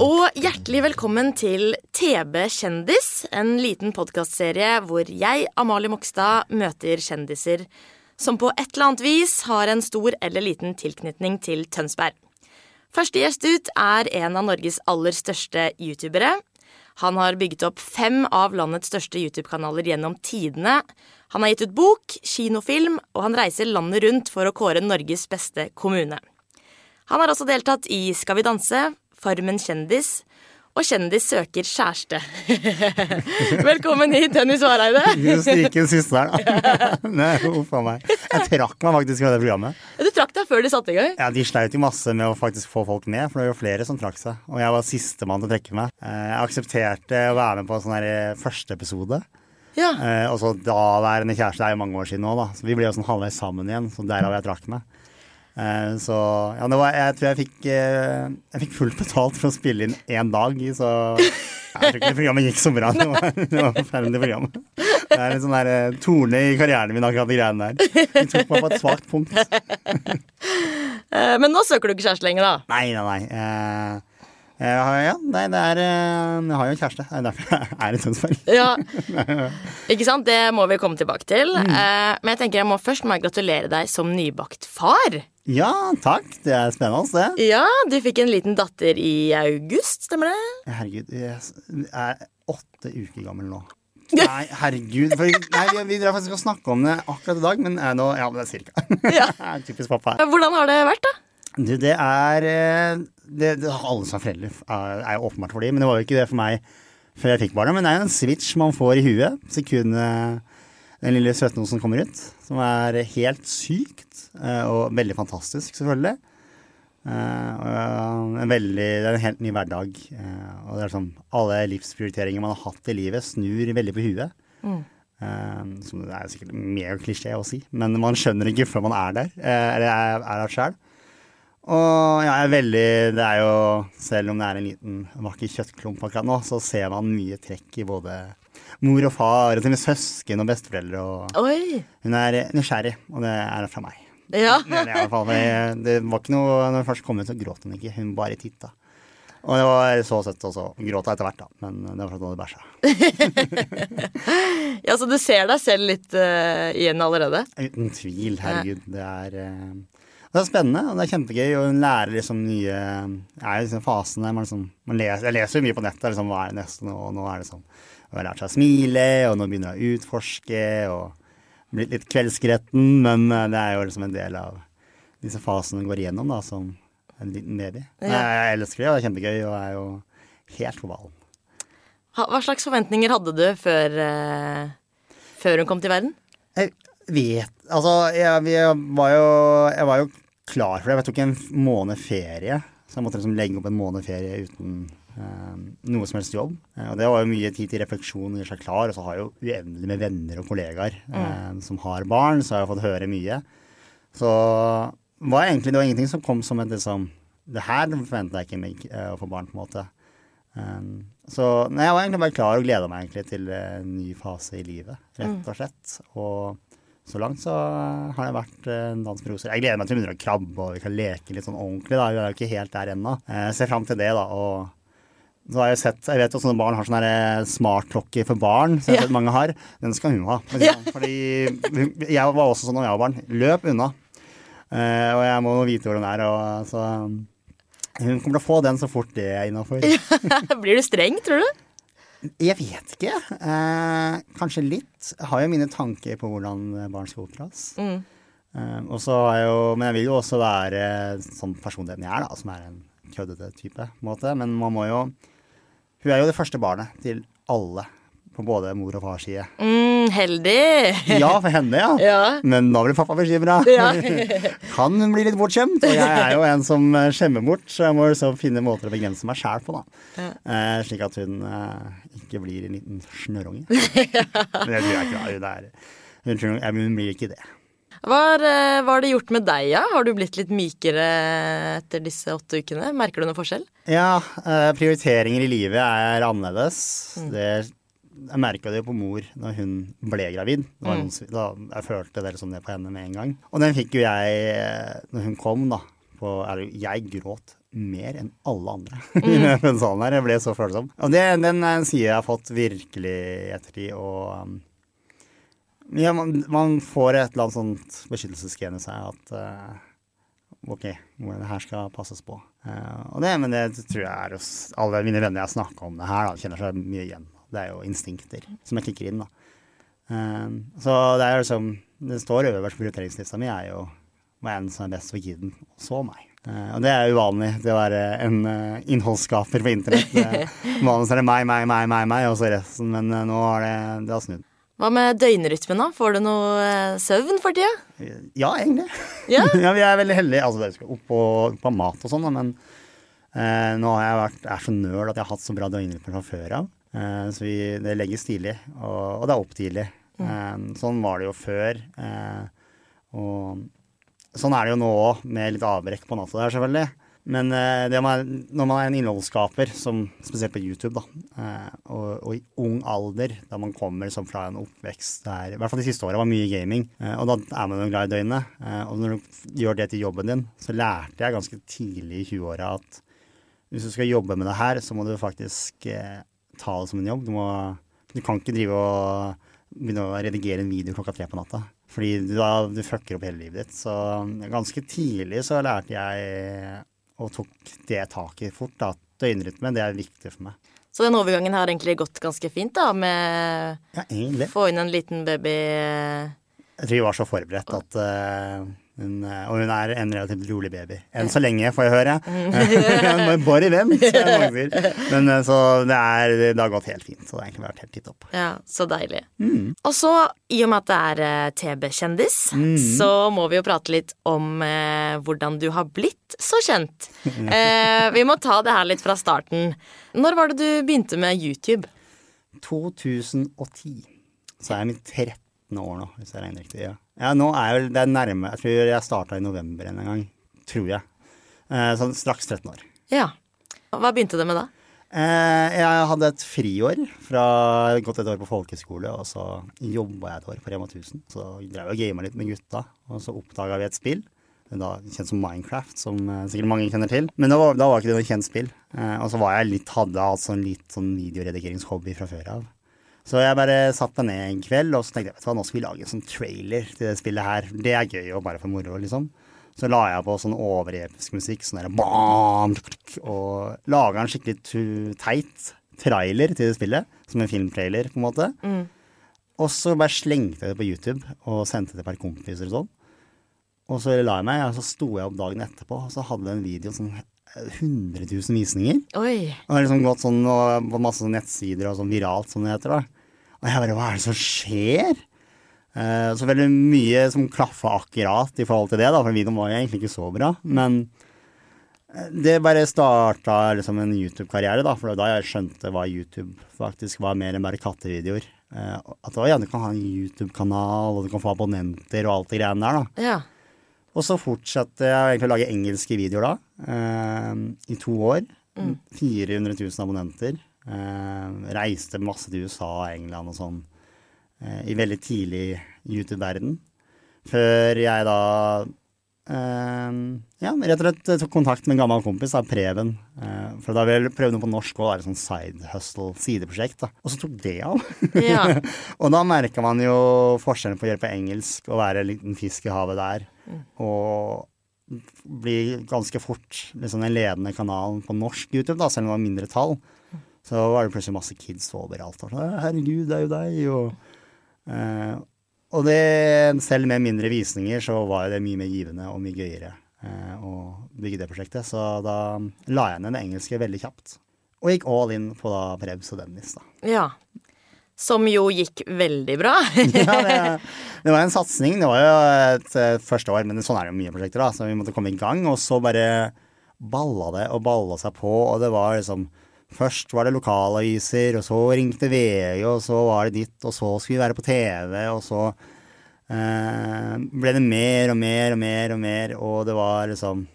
Og hjertelig velkommen til TB Kjendis, en liten podkastserie hvor jeg, Amalie Mokstad, møter kjendiser som på et eller annet vis har en stor eller liten tilknytning til Tønsberg. Første gjest ut er en av Norges aller største youtubere. Han har bygget opp fem av landets største YouTube-kanaler gjennom tidene. Han har gitt ut bok, kinofilm, og han reiser landet rundt for å kåre Norges beste kommune. Han har også deltatt i Skal vi danse, Farmen kjendis og Kjendis søker kjæreste. Velkommen hit, Dennis Vareide. Du stryker den siste der, da. Nei, Uff a meg. Jeg trakk meg faktisk fra det programmet. Du trakk deg før de satte i gang. Ja, De sleit jo masse med å faktisk få folk med, for det var jo flere som trakk seg. Og jeg var sistemann til å trekke meg. Eh, Jeg aksepterte å være med på sånn her eh, første episode. Ja. Eh, Og så daværende kjæreste, det er jo mange år siden nå, da. Så vi ble jo sånn halvveis sammen igjen, så derav jeg trakk meg. Eh, Så ja, det var, jeg tror jeg fikk, eh, jeg fikk fullt betalt for å spille inn én dag, så jeg tror ikke det programmet gikk så bra. Det var, det var forferdelig program. Det er en sånn der eh, torne i karrieren min, akkurat de greiene der. De tok meg på et svakt punkt. Men nå søker du ikke kjæreste lenger, da. Nei, nei, nei. Har, ja, nei, det er Jeg har jo en kjæreste. Det er derfor jeg er i Tønsberg. Ja. Ikke sant? Det må vi komme tilbake til. Mm. Men jeg tenker jeg må først må jeg gratulere deg som nybakt far. Ja, takk. Det er spennende, det. Ja, du fikk en liten datter i august, stemmer det? Herregud, jeg er åtte uker gammel nå. Nei, herregud. For, nei, vi, vi drar faktisk og snakker om det akkurat i dag, men eh, nå Ja, det er cirka. Ja. Typisk pappa. Hvordan har det vært, da? Du, det er eh, det, det, Alle som er foreldre er er jo åpenbart for dem, men det var jo ikke det for meg før jeg fikk barna. Men det er jo en switch man får i huet sekundet den lille søtnosen kommer ut. Som er helt sykt, eh, og veldig fantastisk, selvfølgelig. Eh, en veldig, det er en helt ny hverdag. eh, og det er sånn, alle livsprioriteringer man har hatt i livet, snur veldig på huet. Eh, som det er sikkert mer klisjé å si, men man skjønner ikke før man er der. eh, eller er, er der sjøl. Og ja, jeg er veldig Det er jo Selv om det er en liten vakker kjøttklump akkurat nå, så ser man mye trekk i både mor og far og til og med søsken og besteforeldre. Og Oi. hun er nysgjerrig, og det er fra meg. Ja. Det, det, fall, det var ikke noe Når hun først kom ut, så gråt hun ikke. Hun bare titta. Og det var så søtt også. Gråta etter hvert, da. Men det var fordi hun hadde bæsja. ja, Så du ser deg selv litt uh, igjen allerede? Uten tvil. Herregud. Det er uh, det er spennende, og det er kjempegøy, og hun lærer liksom nye er liksom fasen der man liksom man leser, Jeg leser jo mye på nettet, liksom, hva er det neste? Og nå er det sånn Hun har lært seg å smile, og nå begynner hun å utforske, og blitt litt kveldsgretten, men eh, det er jo liksom en del av disse fasene hun går igjennom, da, som en liten baby. Ja. Jeg, jeg elsker det, og det er kjempegøy, og er jo helt på ballen. Hva slags forventninger hadde du før, uh, før hun kom til verden? Jeg vet Altså, jeg, jeg, var jo, jeg var jo klar for det. Jeg tok en måned ferie. Så jeg måtte liksom legge opp en måned ferie uten noe som helst jobb. Eh, og det var jo mye tid til refleksjon og gjøre seg klar. Og så har jeg jo uendelig med venner og kollegaer eh, som har barn, så har jeg fått høre mye. Så var egentlig, det var ingenting som kom som et liksom Det her forventa jeg ikke meg eh, å få barn, på en måte. Um, så nei, jeg var egentlig bare klar og gleda meg egentlig til en ny fase i livet, rett og slett. Og så langt så har det vært eh, en dans med roser. Jeg gleder meg til å begynne å krabbe og vi kan leke litt sånn ordentlig. da, Vi er jo ikke helt der ennå. Eh, Jeg ser fram til det, da. og så har jeg sett, jeg vet jo sånne barn har sånne der smartklokker for barn, som jeg Ja. sett mange har. Den skal hun ha. det sånn. Fordi jeg var også sånn da jeg var barn. Løp unna. Uh, og jeg må vite hvor den er. Og, så hun kommer til å få den så fort det er innafor. Blir du streng, tror du? Jeg vet ikke. Uh, kanskje litt. Jeg har jo mine tanker på hvordan barn skal oppdras. Mm. Uh, og så har jeg jo, men jeg vil jo også være sånn personligheten jeg er, da, som er en køddete type. måte. Men man må jo Hun er jo det første barnet til alle på både mor og fars side. Mm. Heldig. Ja, for henne, ja. Ja. Men da blir pappa bekymra. Ja. kan hun bli litt bortskjemt? Og jeg er jo en som eh, skjemmer bort, så jeg må så finne måter å begrense meg sjæl på, da. Eh, slik at hun eh, ikke blir en liten snørrunge. Men det tror jeg ikke. Hun, er, hun blir ikke det. Hva har, eh, hva har det gjort med deg, ja? Har du blitt litt mykere etter disse åtte ukene? Merker du noe forskjell? Ja, eh, prioriteringer i livet er annerledes. Det, jeg merka det jo på mor når hun ble gravid. Noen, da, jeg følte det som det på henne med en gang. Og den fikk jo jeg eh, når hun kom, da. På, jeg gråt mer enn alle andre i den salen her. Jeg ble så følsom. Og det, den en jeg har fått virkelig ettertid. Og um, ja, man, man får et eller annet sånt beskyttelsesgen i seg at uh, ok, hvordan det her skal passes på. Uh, og det, men det tror jeg er hos alle mine venner jeg snakka om det her, da, kjenner seg mye igjen. Det er jo instinkter som jeg kicker inn, da. Uh, så det er liksom Det står øverst på prioriteringslista mi, er jo hva enn som er best for kiden, og så meg. Uh, og det er uvanlig, det å være en uh, innholdsskaper på internett. Vanligvis er det meg, meg, meg, meg, meg, og så resten. Men nå har det, det har snudd. Hva med døgnrytmen, da? Får du noe eh, søvn for tida? Ja, egentlig. Ja? ja, vi er veldig heldige. Altså, dere skal opp på, på mat og sånn, men eh, nå har jeg vært, er så nøl at jeg har hatt så bra døgnrytme fra før av. Eh, så vi, det legges tidlig, og, og det er opp tidlig. Eh, sånn var det jo før. Eh, og sånn er det jo nå òg, med litt avbrekk på natta der, selvfølgelig. Men eh, man, når man er en innholdsskaper, som, spesielt på YouTube, da, eh, og, og i ung alder, da man kommer som fra en oppvekst der I hvert fall de siste åra var mye gaming, eh, og da er man jo glad i døgnet. Eh, og når du gjør det til jobben din, så lærte jeg ganske tidlig i 20-åra at hvis du skal jobbe med det her, så må du faktisk eh, ta det som en jobb. Du, må, du kan ikke drive og begynne å redigere en video klokka tre på natta. Fordi du, da, du fucker opp hele livet ditt. Så ganske tidlig så lærte jeg og tok det taket fort. da. Døgnrytme, det er viktig for meg. Så den overgangen har egentlig gått ganske fint, da, med Ja, egentlig. få inn en liten baby Jeg tror vi var så forberedt at eh, hun, eh, Og hun er en relativt rolig baby. Enn så lenge, får jeg høre. Men Bare vent, som mange sier. Men eh, så det, er, det har gått helt fint. Så det har egentlig vært helt titt opp. Ja, så deilig. Og så, i og med at det er eh, TB-kjendis, så må vi jo prate litt om eh, hvordan du har blitt så kjent. Eh, vi må ta det her litt fra starten. Når var det du begynte med YouTube? 2010. Så er jeg mitt 13. år nå, hvis jeg regner riktig. Ja, ja nå er jeg vel det er nærme. Jeg tror jeg starta i november en gang. Tror jeg. Eh, sånn straks 13 år. Ja. Hva begynte det med da? Eh, jeg hadde et friår fra gått et år på folkeskole, og så jobba jeg et år på Rema 1000. Så drev jeg og gama litt med gutta, og så oppdaga vi et spill. Da kjent som Minecraft, som eh, sikkert mange kjenner til. Men da var, da var ikke det noe kjent spill. Eh, og så var jeg litt, hadde jeg hatt sånn litt sånn videoredigeringshobby fra før av. Så jeg bare satt meg ned en kveld og så tenkte jeg, vet du hva, nå skal vi lage en sånn trailer til det spillet her. Det er gøy og bare for moro, liksom. Så la jeg på sånn overepisk musikk, sånn der bam, og laga en skikkelig teit trailer til det spillet. Som en filmtrailer, på en måte. Og så bare slengte jeg det på YouTube og sendte det til et par kompiser og sånn. Og så la jeg meg, og så sto jeg opp dagen etterpå, og så hadde den videoen sånn 100 000 visninger. Oi. Og det har liksom gått sånn og på masse nettsider og sånn viralt, som det heter. da. Og jeg bare Hva er det som skjer? Uh, så veldig mye som klaffa akkurat i forhold til det, da, for videoen var jo egentlig ikke så bra. Men eh, det bare starta liksom en YouTube-karriere, da, for det var da jeg skjønte hva YouTube faktisk var mer enn bare kattevideoer. Uh, at å, ja, du kan ha en YouTube-kanal, og du kan få abonnenter og alt det greiene der. da. Ja. Og så fortsatte jeg egentlig å lage engelske videoer da, uh, i to år. 400 000 abonnenter. Eh, reiste masse til USA og England og sånn eh, i veldig tidlig YouTube-verden. Før jeg da eh, ja, rett og slett tok kontakt med en gammel kompis, da, Preben. For da ville jeg prøve noe på norsk òg, et sånn side hustle, sideprosjekt. da. Og så tok det av. Ja. og da merka man jo forskjellen på å gjøre på engelsk og være en liten fisk i havet der, og bli ganske fort liksom den ledende kanalen på norsk YouTube, da, selv om det var mindre tall. Så var det plutselig masse kids overalt. Og sånn, Herregud, det er jo deg. Og, eh, og det, selv med mindre visninger, så var det mye mer givende og mye gøyere eh, å bygge det prosjektet. Så da la jeg ned det engelske veldig kjapt. Og gikk all in på da Prebz og Dennis, da. ja. Som jo gikk veldig bra. ja, det, det var en satsing. Det var jo et, et første år, men sånn er det jo mye prosjekter, da. Så vi måtte komme i gang, og så bare balla det og balla seg på, og det var liksom Først var det lokalaviser, og så ringte VG, og så var det ditt, og så skulle vi være på TV, og så eh, ble det mer og mer og mer og mer, og det var liksom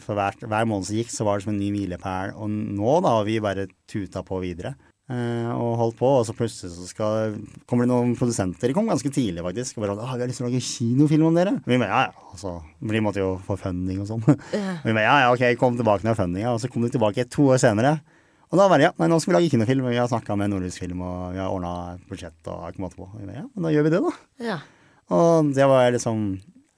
For hver, hver måned som gikk, så var det som en ny milepæl. Og nå, da, har vi bare tuta på videre. Eh, og holdt på, og så plutselig så skal, kommer det noen produsenter. De kom ganske tidlig, faktisk. Og bare ah, 'Vi har lyst til å lage kinofilm om dere.' Og vi bare ja, ja. Altså, de måtte jo få funding og sånn. Og vi bare ja, ja, ok, kom tilbake med fundinga. Og så kom de tilbake to år senere. Og da var det ja, nei, nå skal vi lage kinofilm. Vi har snakka med Nordisk Film, og vi har ordna budsjett og ikke måte på. Og ja, men da gjør vi det, da. Ja. Og det var liksom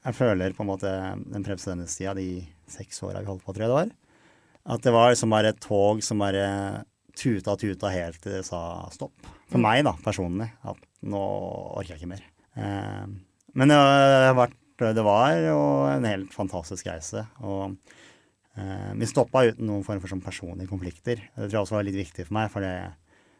Jeg føler på en måte den presidentstida, de seks åra vi holdt på, tror jeg det var, at det var liksom bare et tog som bare tuta og tuta helt til det sa stopp. For Mm. meg, da, personlig. At nå orker jeg ikke mer. Eh, men det har vært Det var jo en helt fantastisk reise. Og vi stoppa uten noen form for sånn personlige konflikter. Det tror jeg også var litt viktig for meg, for det,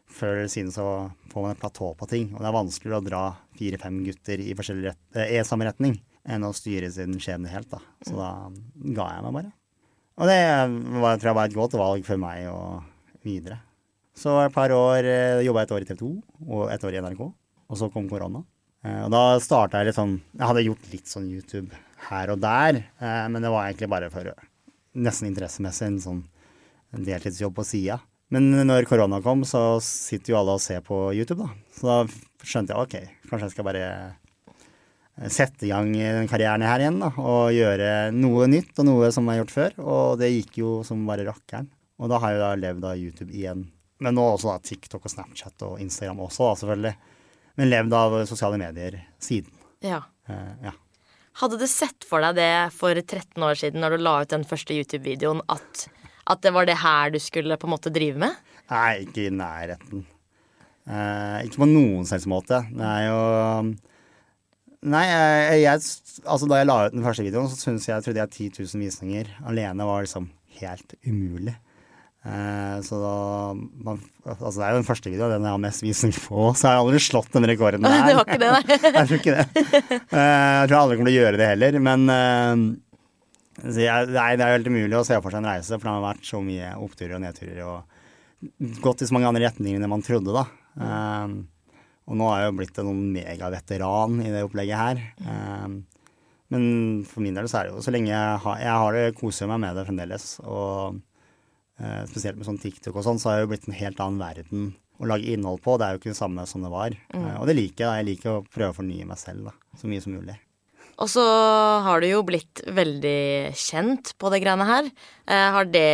før eller siden så får man et platå på ting. Og det er vanskeligere å dra fire-fem gutter i rett, eh, samme retning enn å styre sin skjebne helt, da. Så da ga jeg meg bare. Og det var, tror jeg var et godt valg for meg og videre. Så et par år eh, jobba jeg et år i TV 2 og et år i NRK, og så kom korona. Eh, og da starta jeg litt sånn Jeg hadde gjort litt sånn YouTube her og der, eh, men det var egentlig bare for nesten interessemessig en sånn en deltidsjobb på sida. Men når korona kom, så sitter jo alle og ser på YouTube, da. Så da skjønte jeg ok, kanskje jeg skal bare eh, sette i gang den karrieren her igjen, da. Og gjøre noe nytt og noe som jeg har gjort før. Og det gikk jo som bare rakkeren. Og da har jeg da levd av YouTube igjen. Men nå også da TikTok og Snapchat og Instagram også, da, selvfølgelig. Men levd av sosiale medier siden. ja. Uh, ja. Hadde du sett for deg det for 13 år siden når du la ut den første YouTube-videoen, at, at det var det her du skulle på en måte drive med? Nei, ikke i nærheten. Eh, ikke på noen selvs måte. Det er jo Nei, jeg, jeg, altså da jeg la ut den første videoen, så synes jeg, trodde jeg 10 000 visninger alene var liksom helt umulig. Eh, så da man, Altså det er jo den første videoen, den jeg har mest visning på, så jeg har aldri slått den rekorden der. Det var ikke det, nei. jeg tror ikke det. Eh, jeg tror jeg aldri kommer til å gjøre det heller, men eh, jeg, nei, det er jo helt umulig å se for seg en reise, for det har vært så mye oppturer og nedturer og gått i så mange andre retninger enn det man trodde, da. Eh, og nå er jeg jo blitt en sånn megaveteran i det opplegget her. Eh, men for min del så er det jo så lenge jeg har, jeg har det, koser meg med det fremdeles. Og eh, spesielt med sånn TikTok og sånn, så har det jo blitt en helt annen verden å lage innhold på. Det er jo ikke det samme som det var. Eh, og det liker jeg. da. Jeg liker å prøve å fornye meg selv da, så mye som mulig. Og så har du jo blitt veldig kjent på det greiene her. Eh, har det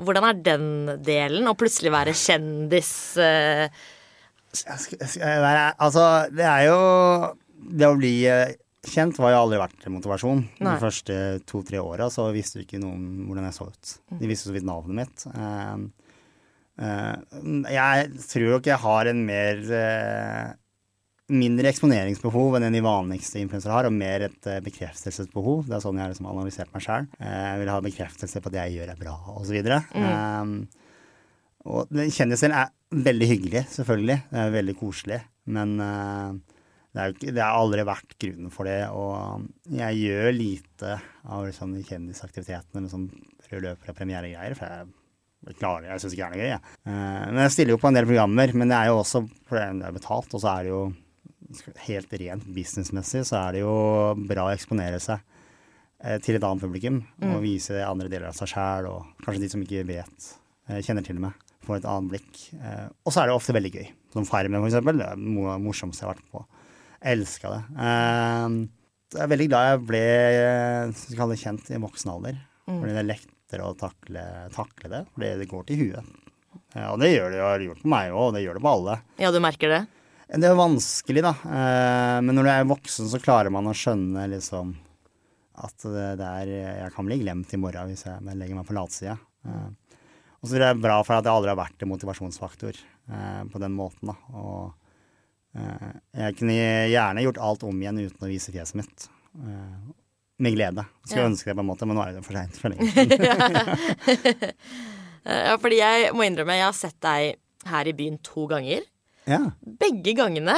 Hvordan er den delen? Å plutselig være kjendis eh, Jeg skal, jeg skal være, altså, det er jo Det å bli eh, kjent var jo aldri vært motivasjon. Nei. De første to-tre åra så visste jo ikke noen hvordan jeg så ut. De visste så vidt navnet mitt. Uh, uh, jeg tror nok jeg har en mer uh, mindre eksponeringsbehov enn en de vanligste influensere har, og mer et eh, bekreftelsesbehov. Det er sånn jeg har liksom analysert meg sjøl. jeg vil ha bekreftelse på at det jeg gjør er bra, osv. Mm. Og kjendiser er veldig hyggelig, selvfølgelig. Det er veldig koselig. Men eh, det, er ikke, det har aldri vært grunnen for det. Og jeg gjør lite av liksom, de kjendisaktivitetene med sånn rød løper og premieregreier. For jeg, klarer jeg syns ikke det er noe gøy. Jeg. Eh, men jeg stiller jo på en del programmer. Men det er jo også for det er betalt, og så er det jo helt rent businessmessig så er det jo bra å eksponere seg eh, til et annet publikum og vise andre deler av seg sjæl, og kanskje de som ikke vet, eh, kjenner til meg, får et annet blikk. Og så er det ofte veldig gøy. Som Farmen, eksempel. Det er det morsomste jeg har vært på. Jeg elska det. Eh, jeg er veldig glad jeg ble jeg det kjent i voksen alder. Fordi det er lettere å takle, takle det, fordi det går til huet. Eh, og det gjør det, har gjort på meg òg, og det gjør det på alle. Ja, du merker det? Det er vanskelig, da. Eh, Men når du er voksen, så klarer man å skjønne liksom at det er Jeg kan bli glemt i morgen hvis jeg legger meg på latsida. Eh, Og så er det bra for at jeg aldri har vært en motivasjonsfaktor eh, på den måten, da. Og eh, jeg kunne gjerne gjort alt om igjen uten å vise fjeset mitt. Eh, Med glede. Skulle Ja. ønske det, på en måte, men nå er det for seint for lenge siden. Eh, Ja, fordi jeg må innrømme, jeg har sett deg her i byen to ganger. Ja. Begge gangene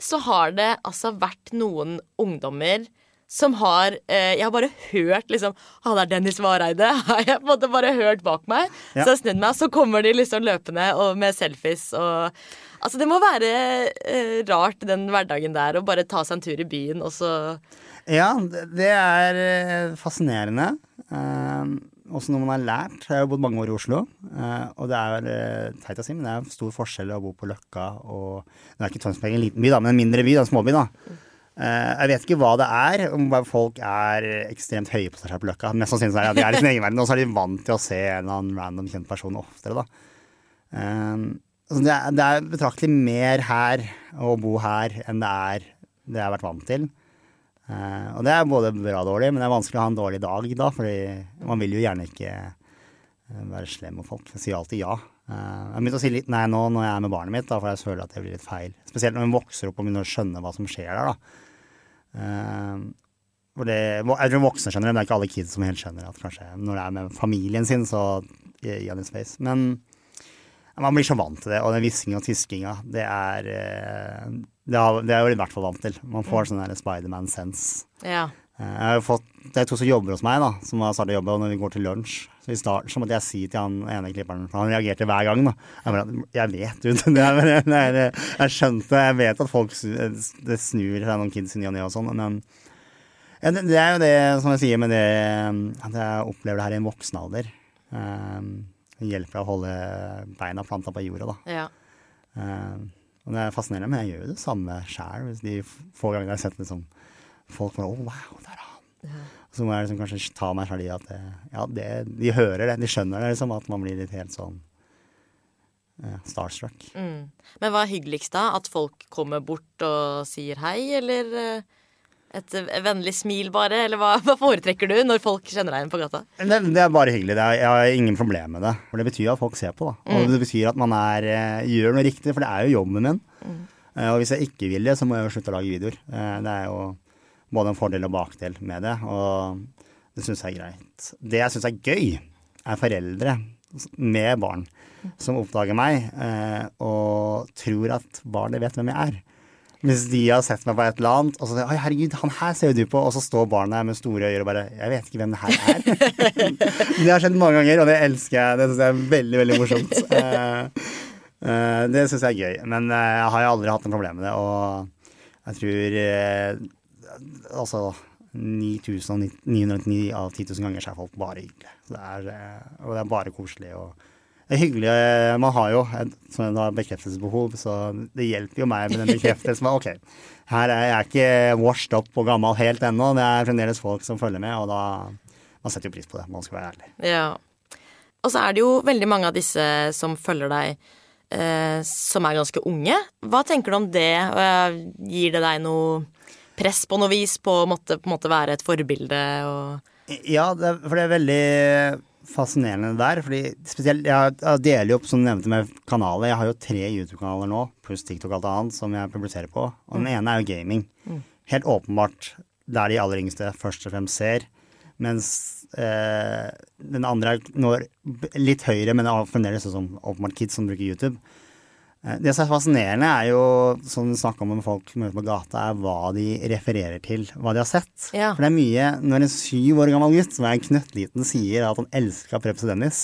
så har det altså vært noen ungdommer som har eh, Jeg har bare hørt liksom Å, det er Dennis Vareide. Har jeg på en måte bare hørt bak meg. Ja. Så jeg har snudd meg, så kommer de liksom løpende og med selfies og Altså, det må være eh, rart den hverdagen der å bare ta seg en tur i byen, og så Ja, det det er eh, fascinerende. Eh, også når man har lært. Jeg har jo bodd mange år i Oslo. eh, og det er eh, teit å si, men det er stor forskjell å bo på Løkka og Nå er ikke Tønsberg en liten by, da, men en mindre by, da, en småby. da. Eh, jeg vet ikke hva det er, om folk er ekstremt høye på seg selv på Løkka. Mest sannsynlig er det at de er i sin egen verden, og så er de vant til å se en eller annen random kjent person oftere, da. Altså det, er, det er betraktelig mer her å bo her enn det er det jeg har vært vant til. Uh, og det er både bra og dårlig, men det er vanskelig å ha en dårlig dag da, fordi man vil jo gjerne ikke eh, være slem mot folk. Jeg sier alltid ja. Uh, jeg har begynt å si litt nei nå når jeg er med barnet mitt, da, for jeg føler at det blir litt feil. Spesielt når hun vokser opp og begynner å skjønne hva som skjer der. for det, jeg tror voksne skjønner det, men det er ikke alle kids som helt skjønner at kanskje når det er med familien sin, så gi han space. Men man blir så vant til det, og den hviskinga og tiskinga, det er eh, det, er jeg jo i hvert fall vant til. Man får sånn der Spiderman-sense. Ja. Eh, Jeg har fått, Det er to som jobber hos meg, da, som har startet å jobbe, og når vi går til lunsj så I starten så måtte jeg si til han ene klipperen for Han reagerte hver gang. da Jeg bare, jeg vet, du. Det er, jeg skjønte Jeg vet at folk Det snur seg noen kids i ny og ne og sånn, men det, det er jo det som jeg sier med det at jeg opplever det her i en voksen alder. Um, det hjelper å holde beina planta på jorda, da. ja. Uh, og det er fascinerende, men jeg gjør jo det samme sjæl. De få gangene jeg har sett liksom, folk bare Å, wow, der er han. Så må jeg liksom kanskje ta meg sjøl i at det, ja, det, de hører det, de skjønner det, liksom, at man blir litt helt sånn ja, starstruck. Mm. Men hva er hyggeligst da? At folk kommer bort og sier hei, eller eh, et vennlig smil bare? Eller hva, hva foretrekker du når folk kjenner deg igjen på gata? Det, det er bare hyggelig. Er, jeg har ingen problem med det. For det betyr at folk ser på, da. Og det betyr at man er, eh, gjør noe riktig, for det er jo jobben min. Eh, Og hvis jeg ikke vil det, så må jeg jo slutte å lage videoer. Eh, Det er jo både en fordel og bakdel med det, og det syns jeg er greit. Det jeg syns er gøy, er foreldre med barn som oppdager meg og tror at barnet vet hvem jeg er. Hvis de har sett meg på et eller annet, og så sier Oi, herregud, han her ser jo du på, og så står barnet med store øyne og bare Jeg vet ikke hvem det her er. det har skjedd mange ganger, og det elsker jeg. Det syns jeg er veldig, veldig morsomt. Eh, eh, det syns jeg er gøy. Men eh, jeg har jo aldri hatt noe problem med det, og jeg tror Altså 9999 av 10 000 ganger så er folk bare hyggelige. Og det er bare koselig. og det er hyggelig. eh, Man har jo sånn et bekreftelsesbehov, så det hjelper jo meg med den bekreftelsen. Ok, her er jeg ikke washed up og gammel helt ennå. Det er fremdeles folk som følger med, og da Man setter jo pris på det, man skal være ærlig. Ja. Og så er det jo veldig mange av disse som følger deg, eh, som er ganske unge. Hva tenker du om det? Eh, Gir det deg noe press på noe vis på å måtte, på en måte være et forbilde og Ja, det, for det er veldig fascinerende der. fordi spesielt, Jeg, jeg deler jo opp, som du nevnte, med kanaler. Jeg har jo tre YouTube-kanaler nå, pluss TikTok og alt annet, som jeg publiserer på. Og den ene er jo gaming. Helt åpenbart der de aller yngste først og fremst ser. Mens eh, den andre er når, litt høyere, men det er fremdeles sånn som åpenbart kids som bruker YouTube. Eh, Det som er fascinerende, er jo, som du snakker om med folk møter på gata, er hva de refererer til, hva de har sett. Ja. For det er mye Når en syv år gammel gutt som er en knøttliten sier at han elsker Prebz Dennis,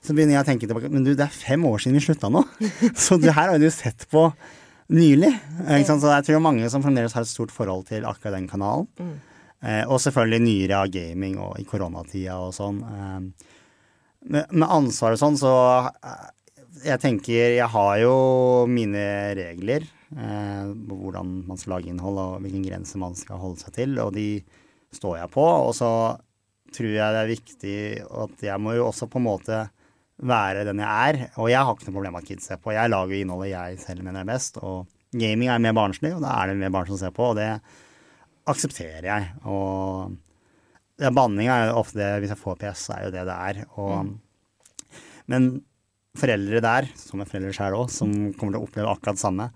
så begynner jeg å tenke tilbake Men du, det er fem år siden vi slutta nå. Så det her har du sett på nylig. Så jeg tror mange som fremdeles har et stort forhold til akkurat den kanalen. Mm. og selvfølgelig nyere av gaming og i koronatida og sånn. Eh, med, ansvar og sånn, så eh, jeg tenker Jeg har jo mine regler eh, hvordan man skal lage innhold og hvilken grense man skal holde seg til, og de står jeg på. Og så tror jeg det er viktig at jeg må jo også på en måte være den jeg er. Og jeg har ikke noe problem med at kids ser på. Jeg lager jo innholdet jeg selv mener er best. Og gaming er mer barnslig, og da er det mer barn som ser på, og det aksepterer jeg. Og ja, banning er jo ofte det, hvis jeg får PS, så er jo det det er. Og, Men foreldre der, som er foreldre sjøl òg, som kommer til å oppleve akkurat det samme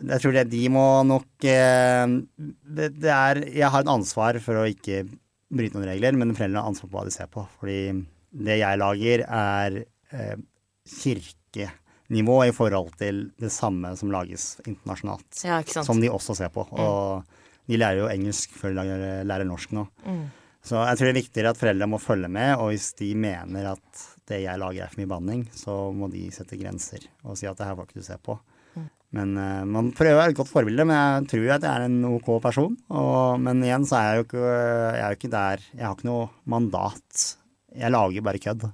Jeg tror det de må nok eh, det, det er Jeg har et ansvar for å ikke bryte noen regler, men foreldrene har ansvar på hva de ser på. Fordi det jeg lager, er eh, kirkenivå i forhold til det samme som lages internasjonalt. Ja. Som de også ser på. Og de lærer jo engelsk før de lærer, lærer norsk nå. Mm. Så jeg tror det er viktigere at foreldre må følge med, og hvis de mener at det jeg lager er for mye banning, så må de sette grenser og si at det her får ikke du se på. Men uh, man prøver å være et godt forbilde, men jeg tror jo at jeg er en OK person. Og, men igjen så er jeg jo ikke, jeg er jo ikke der Jeg har ikke noe mandat. Jeg lager bare kødd.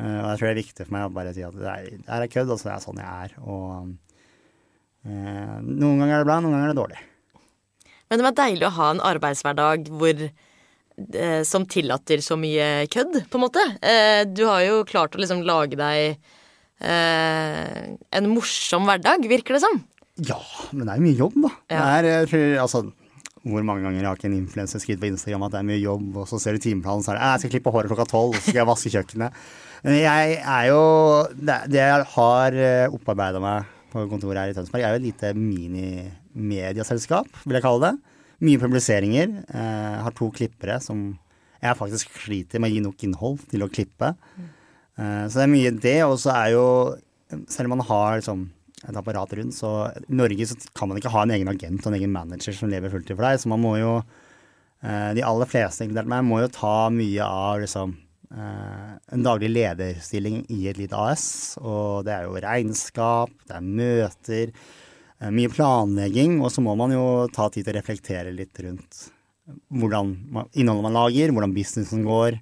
Uh, og jeg tror det er viktig for meg å bare si at det er, det er kødd, og så er det sånn jeg er. Og uh, noen ganger er det bra, noen ganger er det dårlig. Men det var deilig å ha en arbeidshverdag hvor som tillater så mye kødd, på en måte. Eh, du har jo klart å liksom lage deg eh, en morsom hverdag, virker det som. Ja, men det er jo mye jobb, da. Ja. Det er, tror, altså, hvor mange ganger har ikke en influenser skrevet på Instagram at det er mye jobb, og så ser du timeplanen, så er det «Eh, jeg skal klippe håret klokka tolv, og så skal jeg vaske kjøkkenet. Men jeg er jo Det, jeg har opparbeida meg på kontoret her i Tønsberg, er jo et lite mini-medieselskap, vil jeg kalle det. Mye publiseringer. Eh, har to klippere som jeg faktisk sliter med å gi nok innhold til å klippe. Eh, så det er mye det, og så er jo Selv om man har liksom et apparat rundt, så i Norge så kan man ikke ha en egen agent og en egen manager som lever fulltid for deg, så man må jo eh, De aller fleste, inkludert meg, må jo ta mye av liksom eh, en daglig lederstilling i et lite AS. Og det er jo regnskap, det er møter, mye planlegging. Og så må man jo ta tid til å reflektere litt rundt hvordan innholdet man lager, hvordan businessen går.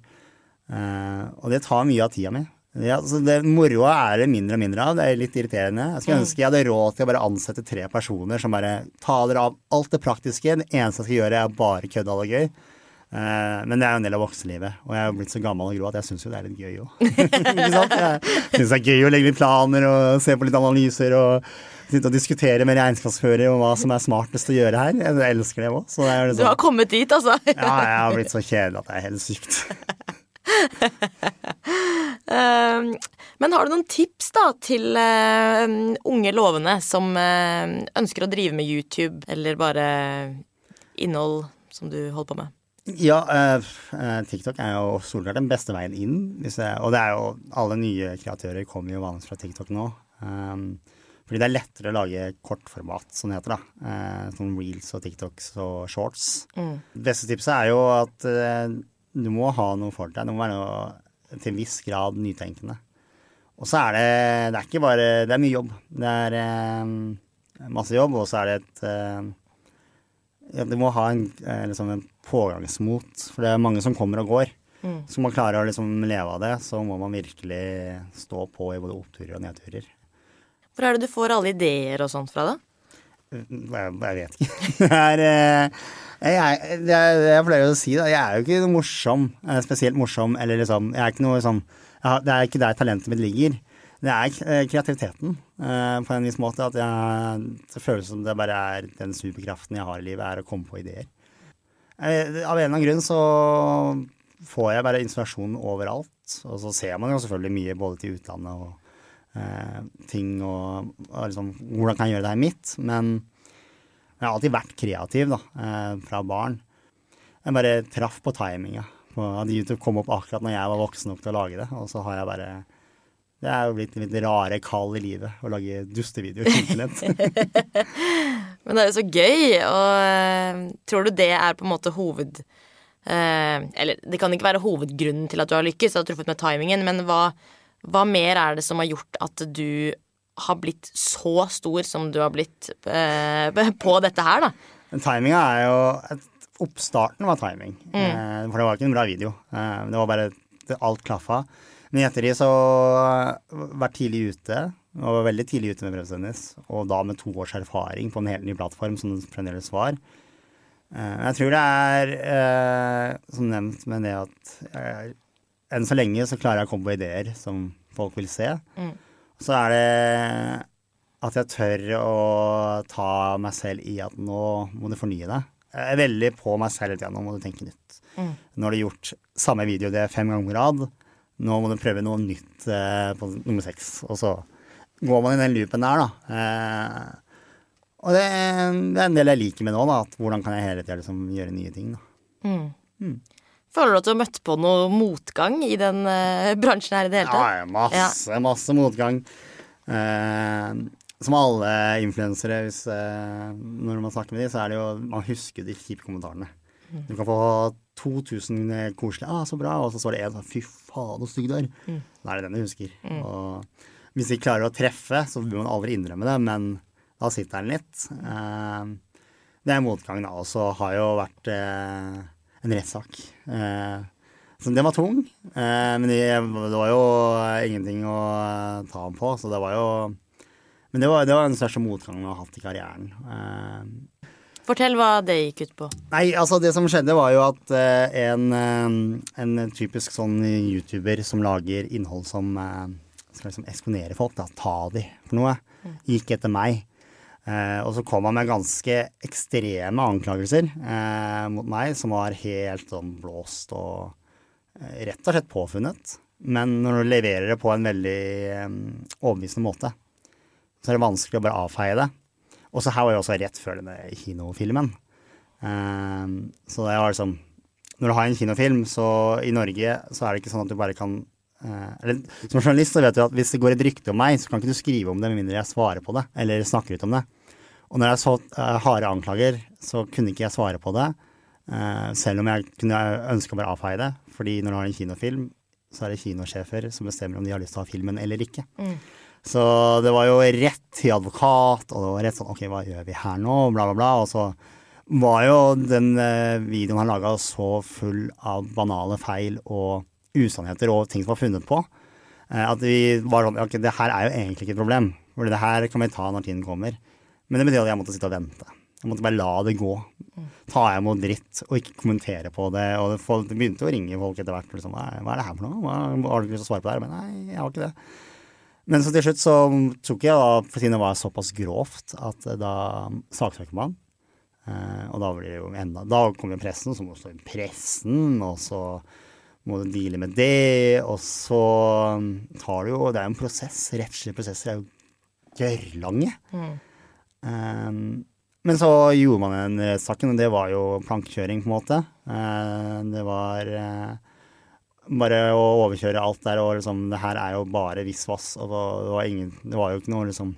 Eh, og det tar mye av tida mi. Ja, så det Moroa er det mindre og mindre av. Det er litt irriterende. Jeg skulle ønske jeg hadde råd til å bare ansette tre personer som bare taler av alt det praktiske. Det eneste jeg skal gjøre, er bare kødde og gøy. Eh, men det er jo en del av voksenlivet, og jeg er blitt så gammel og grå at jeg syns jo det er litt gøy òg. Jeg syns det er gøy å legge litt planer og se på litt analyser og sitte og diskutere med regnskapsfører om hva som er smartest å gjøre her. Jeg elsker det òg. Jo Du har liksom, kommet dit, altså. ja, jeg har blitt så kjedelig at det er helt sykt. Eh, Men har du noen tips da til eh, unge lovende som eh, ønsker å drive med YouTube, eller bare innhold som du holder på med? Ja, eh, eh, TikTok er jo solklart den beste veien inn. Og det er jo alle nye kreatører kommer jo vanligvis fra TikTok nå. Um, fordi det er lettere å lage kortformat, som det heter. da. Eh, sånn reels og TikToks og shorts. Det beste tipset er jo at eh, du må ha noe for deg. Du må være noe til en viss grad nytenkende. Og så er det Det er ikke bare Det er mye jobb. Det er eh, masse jobb, og så er det et eh, ja, Du må ha en, eh, liksom en pågangsmot, for det er mange som kommer og går. Skal man klarer å liksom leve av det, så må man virkelig stå på i både oppturer og nedturer. Hvor er det du får alle ideer og sånt fra, da? Jeg, jeg vet ikke. Det er, eh, jeg, jeg, jeg pleier å si, det, Jeg er jo ikke noe morsom, eh, spesielt morsom, eller liksom Jeg er ikke noe sånn Det er ikke der talentet mitt ligger. Det er eh, kreativiteten, på en viss måte. At jeg, det føles som det bare er den superkraften jeg har i livet, er å komme på ideer. Av en eller annen grunn så får jeg bare inspirasjon overalt. Og så ser man jo selvfølgelig mye både til utlandet og eh, ting og, og liksom Hvordan kan jeg gjøre det her mitt? Men jeg har alltid vært kreativ, da, eh, fra barn. Jeg bare traff på timinga. At YouTube kom opp akkurat når jeg var voksen nok til å lage det. Og så har jeg bare Det er jo blitt mitt rare kall i livet å lage dustevideoer. Men det er jo så gøy, og eh, tror du det er på en måte hoved... eh, eller det kan ikke være hovedgrunnen til at du har lykkes, at du har truffet med timingen, men hva, hva mer er det som har gjort at du har blitt så stor som du har blitt eh, på dette her, da? Timinga er jo Oppstarten var timing. Eh, for det var ikke en bra video. Eh, det var bare det, Alt klaffa. Men i ettertid så vært tidlig ute. Og var veldig tidlig ute med brevstennis. Og da med to års erfaring på en helt ny plattform, som det fremdeles var. Eh, jeg tror det er eh, som nevnt med det at eh, enn så lenge så klarer jeg å komme på ideer som folk vil se. Så er det at jeg tør å ta meg selv i at nå må du fornye deg. Jeg er veldig på meg selv hele tida. Nå må du tenke nytt. Nå har du gjort samme video det fem ganger på rad. Nå må du prøve noe nytt eh, på nummer seks. Og så går man i den loopen der, da. Eh, og det, det er en del jeg liker med nå, da. At hvordan kan jeg hele tida liksom gjøre nye ting, da. Føler du at du har møtt på noe motgang i den uh, bransjen her i det hele tatt? ja, masse, masse motgang. Uh, som alle influensere, hvis, uh, når man snakker med dem, så er det jo Man husker de kjipe kommentarene. Du kan få 2000 koselige 'Ah, så bra', og så står det en sånn 'Fy faen, så stygg du er'. Da er det den du husker. Og hvis de klarer å treffe, så vil man aldri innrømme det, men da sitter den litt. Det er motgangen, da. Og så har jo vært en rettssak. Eh, så den var tung. Eh, men det, det var jo ingenting å ta ham på, så det var jo Men det var, det var den største motgangen jeg har hatt i karrieren. Eh, Fortell hva det gikk ut på. Nei, altså det som skjedde var jo at eh, en, eh, en typisk sånn YouTuber som lager innhold som eh, skal liksom eksponere folk, da, ta de for noe, gikk etter meg. Eh, og så kom han med ganske ekstreme anklagelser eh, mot meg, som var helt sånn blåst og eh, rett og slett påfunnet. Men når du leverer det på en veldig eh, overbevisende måte, så er det vanskelig å bare avfeie det. Og så her var jeg også rett før denne kinofilmen. Ehm, så det var liksom Når du har en kinofilm, så i Norge så er det ikke sånn at du bare kan eh, eller, Som journalist så vet du at hvis det går et rykte om meg, så kan ikke du skrive om det med mindre jeg svarer på det, eller snakker ut om det. Og når jeg så eh, harde anklager, så kunne ikke jeg svare på det. eh, selv om jeg kunne ønske å bare avfeie det. Fordi når du har en kinofilm, så er det kinosjefer som bestemmer om de har lyst til å ha filmen eller ikke. Så det var jo rett til advokat, og det var rett sånn OK, hva gjør vi her nå? Bla, bla, bla. Og så var jo den eh, videoen han laga så full av banale feil og usannheter og ting som var funnet på, eh, at vi var sånn OK, det her er jo egentlig ikke et problem. For det her kan vi ta når tiden kommer. Men det betyr at jeg måtte sitte og vente. Jeg måtte bare la det gå. Ta imot dritt og ikke kommentere på det. Og det, begynte å ringe folk etter hvert. Liksom, hva, er- det her for noe? Har du ikke lyst til å svare på det her? Men nei, jeg har ikke det. Men så til slutt så tok jeg da, siden det var såpass grovt, at eh, da saksøker man. Eh, og da blir det jo enda Da kommer pressen, så må du stå i pressen, og så må du deale med det, og så tar det jo Det er jo en prosess. Rettslige prosesser er jo gørrlange. Um, men så gjorde man en rettssak, og det var jo plankekjøring, på en måte. Eh, det var eh, bare å overkjøre alt der, og liksom Det her er jo bare visvas, og det var, ingen Det var jo ikke noe liksom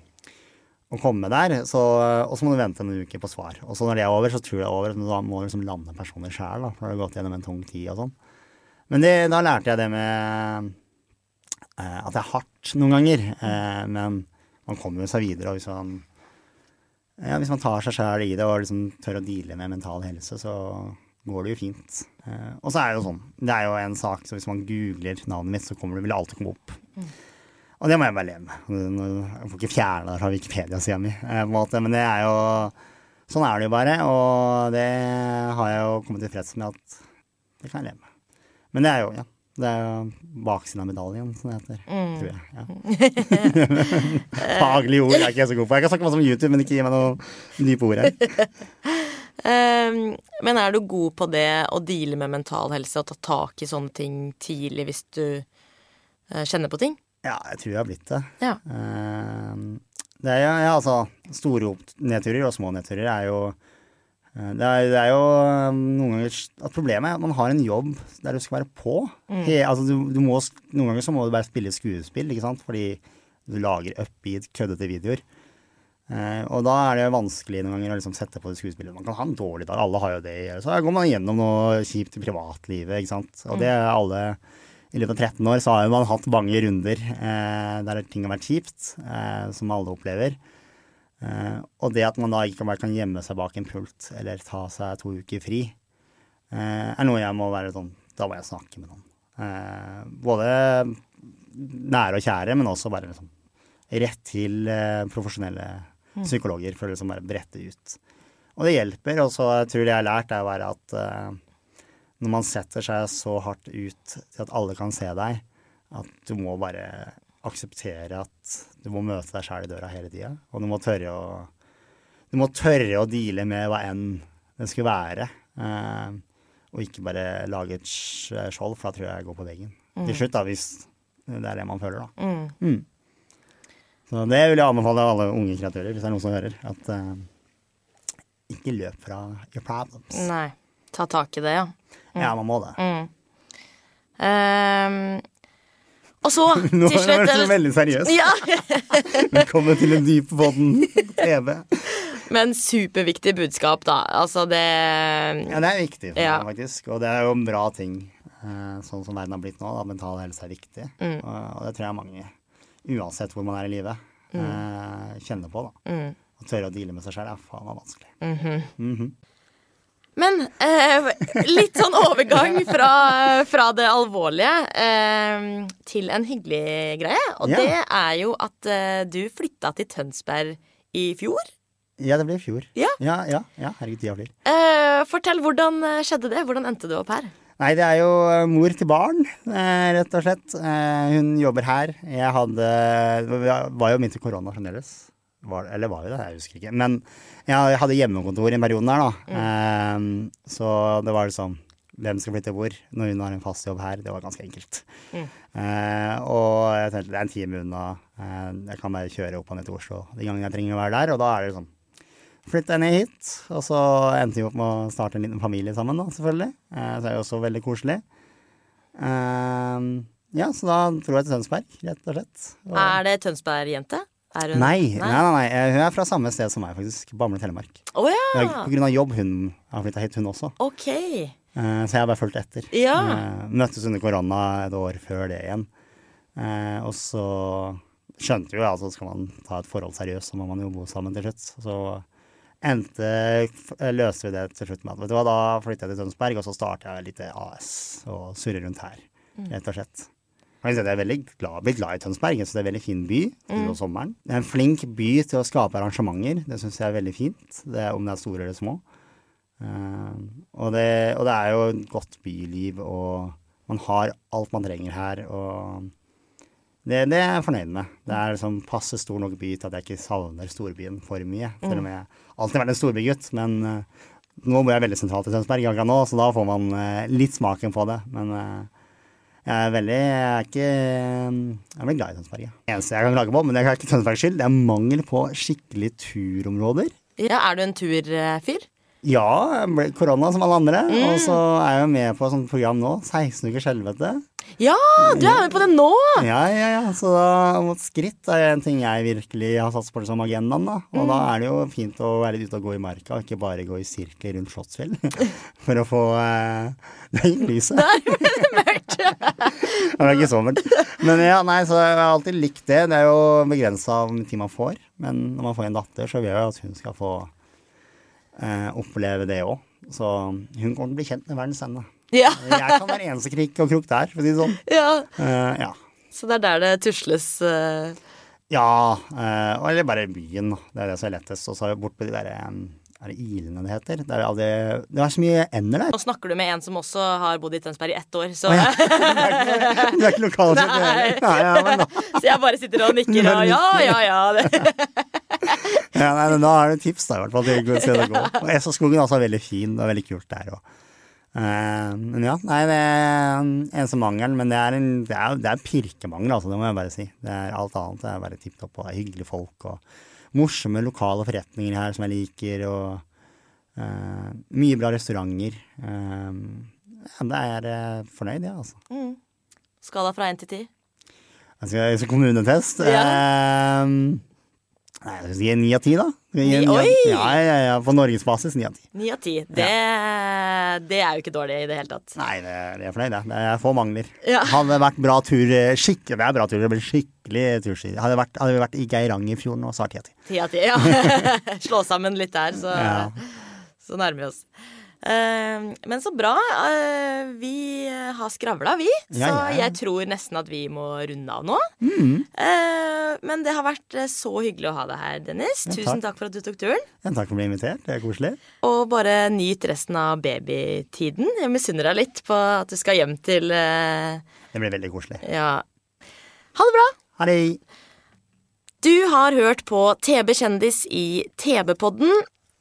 å komme der. Så, og så må du vente en uke på svar. Og så når det er over, så tror jeg det er over. Men da må du liksom lande personer sjæl, for du har gått gjennom en tung tid og sånn. Men det, da lærte jeg det med eh, at det er hardt noen ganger. Eh, men man kommer seg videre. Og hvis man, ja, hvis man tar seg sjæl i det og liksom tør å deale med mental helse, så går det jo fint. Eh, og så er det jo sånn, det er jo en sak, så hvis man googler navnet mitt, så kommer det, vil det alltid komme opp. Og det må jeg bare leve med. Jeg får ikke fjerne det fra Wikipedia-sida mi, men det er jo Sånn er det jo bare, og det har jeg jo kommet tilfreds med at det kan jeg leve med. Men det er jo, ja. Det er jo baksiden av medaljen, som det heter. Tror jeg. Ja. Faglige ord er ikke jeg så god på. Jeg kan snakke masse om YouTube, men ikke gi meg noen dype ord her. um, men er du god på det å deale med mental helse og ta tak i sånne ting tidlig hvis du uh, kjenner på ting? Ja, jeg tror jeg har blitt det. Ja. Um, det er ja, altså, store nedturer og små nedturer er jo det er, det er jo eh, noen ganger at Problemet er at man har en jobb der du skal være på. He, altså, du, du må, noen ganger så må du bare spille skuespill, ikke sant? fordi du lager upbeat, køddete videoer. Eh, og da er det vanskelig noen ganger å liksom sette på det skuespillet. Man kan ha en dårlig dag, alle har jo det. Så går man gjennom noe kjipt i privatlivet, ikke sant. Og det er alle I løpet av 13 år så har man hatt mange runder eh, der ting har vært kjipt, eh, som alle opplever. Eh, og det at man da ikke bare kan gjemme seg bak en pult eller ta seg to uker fri, eh, er noe jeg må være sånn Da må jeg snakke med noen. Eh, både nære og kjære, men også bare liksom rett til eh, profesjonelle psykologer for å liksom bare brette ut. Og det hjelper. Og så tror jeg det jeg har lært, er å være at eh, når man setter seg så hardt ut til at alle kan se deg, at du må bare akseptere at du må møte deg sjæl i døra hele tida. Og du må tørre å Du må tørre å deale med hva enn det skulle være. Eh, og ikke bare lage et skjold, for da tror jeg jeg går på veggen. Til slutt, da, hvis det er det man føler, da. Mm. Så det vil jeg anbefale alle unge kreatører, hvis det er noen som hører, at eh, ikke løp fra your problems. Nei. Ta tak i det, ja. Ja, man må det. Ehm, Og så, Nå til er slutt det veldig seriøst. Ja, Velkommen til en dyp podden TV. Men superviktig budskap, da. Altså, det Ja, det er viktig for Ja. meg, faktisk. Og det er jo en bra ting, eh, sånn som verden har blitt nå. da, Mental helse er viktig. Mm. Og, det tror jeg mange, uansett hvor man er i livet, mm. kjenner på. da. Mm. Å tørre å deale med seg selv er faen meg vanskelig. Men eh, litt sånn overgang fra, fra det alvorlige eh, til en hyggelig greie. Og Ja. det er jo at eh, du flytta til Tønsberg i fjor. Ja, det ble i fjor. Ja. ja, ja, ja herregud, tida flyr. Eh, fortell, hvordan eh, skjedde det? Hvordan endte du opp her? Nei, det er jo eh, mor til barn, rett og slett. Eh, Hun jobber her. Jeg hadde Det var jo midt i korona fremdeles. Var, eller var vi det? Jeg husker ikke. Men jeg hadde hjemmekontor i en periode der, da. Eh, Så det var liksom Hvem skal flytte hvor når hun har en fast jobb her? Det var ganske enkelt. Eh, og jeg tenkte det er en time unna. Eh, jeg kan bare kjøre opp og ned til Oslo de gangene jeg trenger å være der. Og da er det sånn Flytta jeg ned hit, og så endte vi opp med å starte en liten familie sammen, da, selvfølgelig. Eh, så er jo også veldig koselig. Ja, så da dro jeg til Tønsberg, rett og slett. Og, Er det Tønsberg-jente? Er hun- nei, nei, nei, nei, eh, hun er fra samme sted som meg, faktisk. Bamble, Telemark. Å Det er ja! på grunn av jobb hun har flytta hit, hun også. Ok. Eh, så jeg har bare fulgt etter. Ja. Eh, møttes under korona et år før det igjen. Eh, og så skjønte vi jo altså skal man ta et forhold seriøst, så må man jo bo sammen til slutt. Så endte, f- løste vi det til slutt med at vet du hva, da flytter jeg til Tønsberg, og så starter jeg litt AS og surrer rundt her, rett og slett. Jeg er veldig glad, blitt glad i Tønsberg. Jeg synes det er en veldig fin by Mm. sommeren. Det er en flink by til å skape arrangementer. Det syns jeg er veldig fint, det er, om det er store eller små. Uh, og, det, og det er jo et godt byliv, og man har alt man trenger her. Og det, det er jeg fornøyd med. Det er liksom passe stor nok by til at jeg ikke savner storbyen for mye. Selv om jeg alltid har vært en storbygutt. Men uh, nå bor jeg veldig sentralt i Tønsberg, akkurat nå, så da får man uh, litt smaken på det. Men jeg er veldig Jeg er ikke Jeg er veldig glad i Tønsberg. Ja. Eneste jeg kan klage på, men det er ikke Tønsbergs skyld, det er mangel på skikkelige turområder. Ja, er du en turfyr? Ja, jeg ble korona som alle andre. Og så er jeg jo med på et sånt program nå. 16 ukers helvete. Ja, du er med på det nå! Ja, ja, ja. Så da mot skritt er en ting jeg virkelig har satt på det som agendaen. da. Og da er det jo fint å være litt ute og gå i marka, og ikke bare gå i sirkler rundt Slottsfjell. For å få eh, Det lyset. det er ikke så mørkt. Men ja, nei, så jeg har alltid likt det. Det er jo begrensa hvor mye tid man får. Men når man får en datter, så vil jeg jo at hun skal få eh, oppleve det òg. Så hun kommer til å bli kjent med verdens ende. Ja. Jeg kan være eneste krik og krok der, for å si det sånn. ja. Eh, ja. Så det er der det tusles eh, Ja, eh, eller bare byen. da. Det er det som er lettest. Og så bort på de der eh, Er det Ilene det heter? Det er, aldri, det er så mye ender der. Nå snakker du med en som også har bodd i Tønsberg i ett år, så, ah, ja. Du er ikke lokalkjent? du heller? Nei, ja, men da, så jeg bare sitter og nikker og ja, ja, ja. Ja, nei, men da er det tips, da, i hvert fall. til et sted å gå. Og Essoskogen er også veldig fin. Det er veldig kult der òg. men ja, nei, det er eneste mangelen. Men det er, en, det er, det er pirkemangel, altså. Det må jeg bare si. Det er alt annet. Det er bare tipp topp og det er hyggelige folk. og morsomme lokale forretninger her som jeg liker, og uh, mye bra restauranter. Uh, ja, det er jeg fornøyd, ja, altså. Skala fra én til ti. Jeg skal, jeg skal kommunetest. Eh, nei, jeg skal gi ni av ti, da. Ni- oi! Ja, ja, ja, på norgesbasis ni av ti. Ni av ti. Det, det er jo ikke dårlig i det hele tatt. Nei, det, det er fornøyd, jeg. Det er få mangler. Ja. Hadde vært bra tur eh, skikkelig, Det er bra tur, det blir skikkelig turski. Hadde, det vært- hadde vi vært i Geirangerfjorden nå, så har ti av ti. Ti av ti, ja. Slå sammen litt der, så, så nærmer vi oss. Eh, men så bra. eh, vi har skravla, vi. Så jeg tror nesten at vi må runde av nå. Mm. Eh, men det har vært eh, så hyggelig å ha deg her, Dennis. Ja, Tusen takk. for at du tok turen. Ja, takk for å bli invitert, det er koselig. Og bare nyt resten av babytiden. Jeg misunner deg litt på at du skal hjem til Det blir veldig koselig. Ja. Ha det bra! Ha det! Du har hørt på TB Kjendis i TB-podden.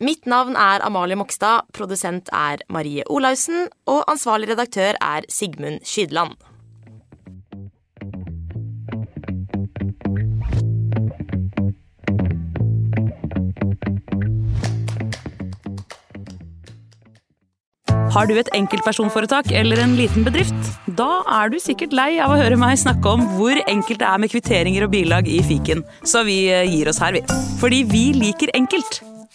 Mitt navn er Amalie Mokstad, produsent er Marie Olaussen, og ansvarlig redaktør er Sigmund Skydland. Har du et enkeltpersonforetak eller en liten bedrift? Da er du sikkert lei av å høre meg snakke om hvor enkelt det er med kvitteringer og bilag i fiken, så vi eh, gir oss her, vi. Fordi vi liker enkelt.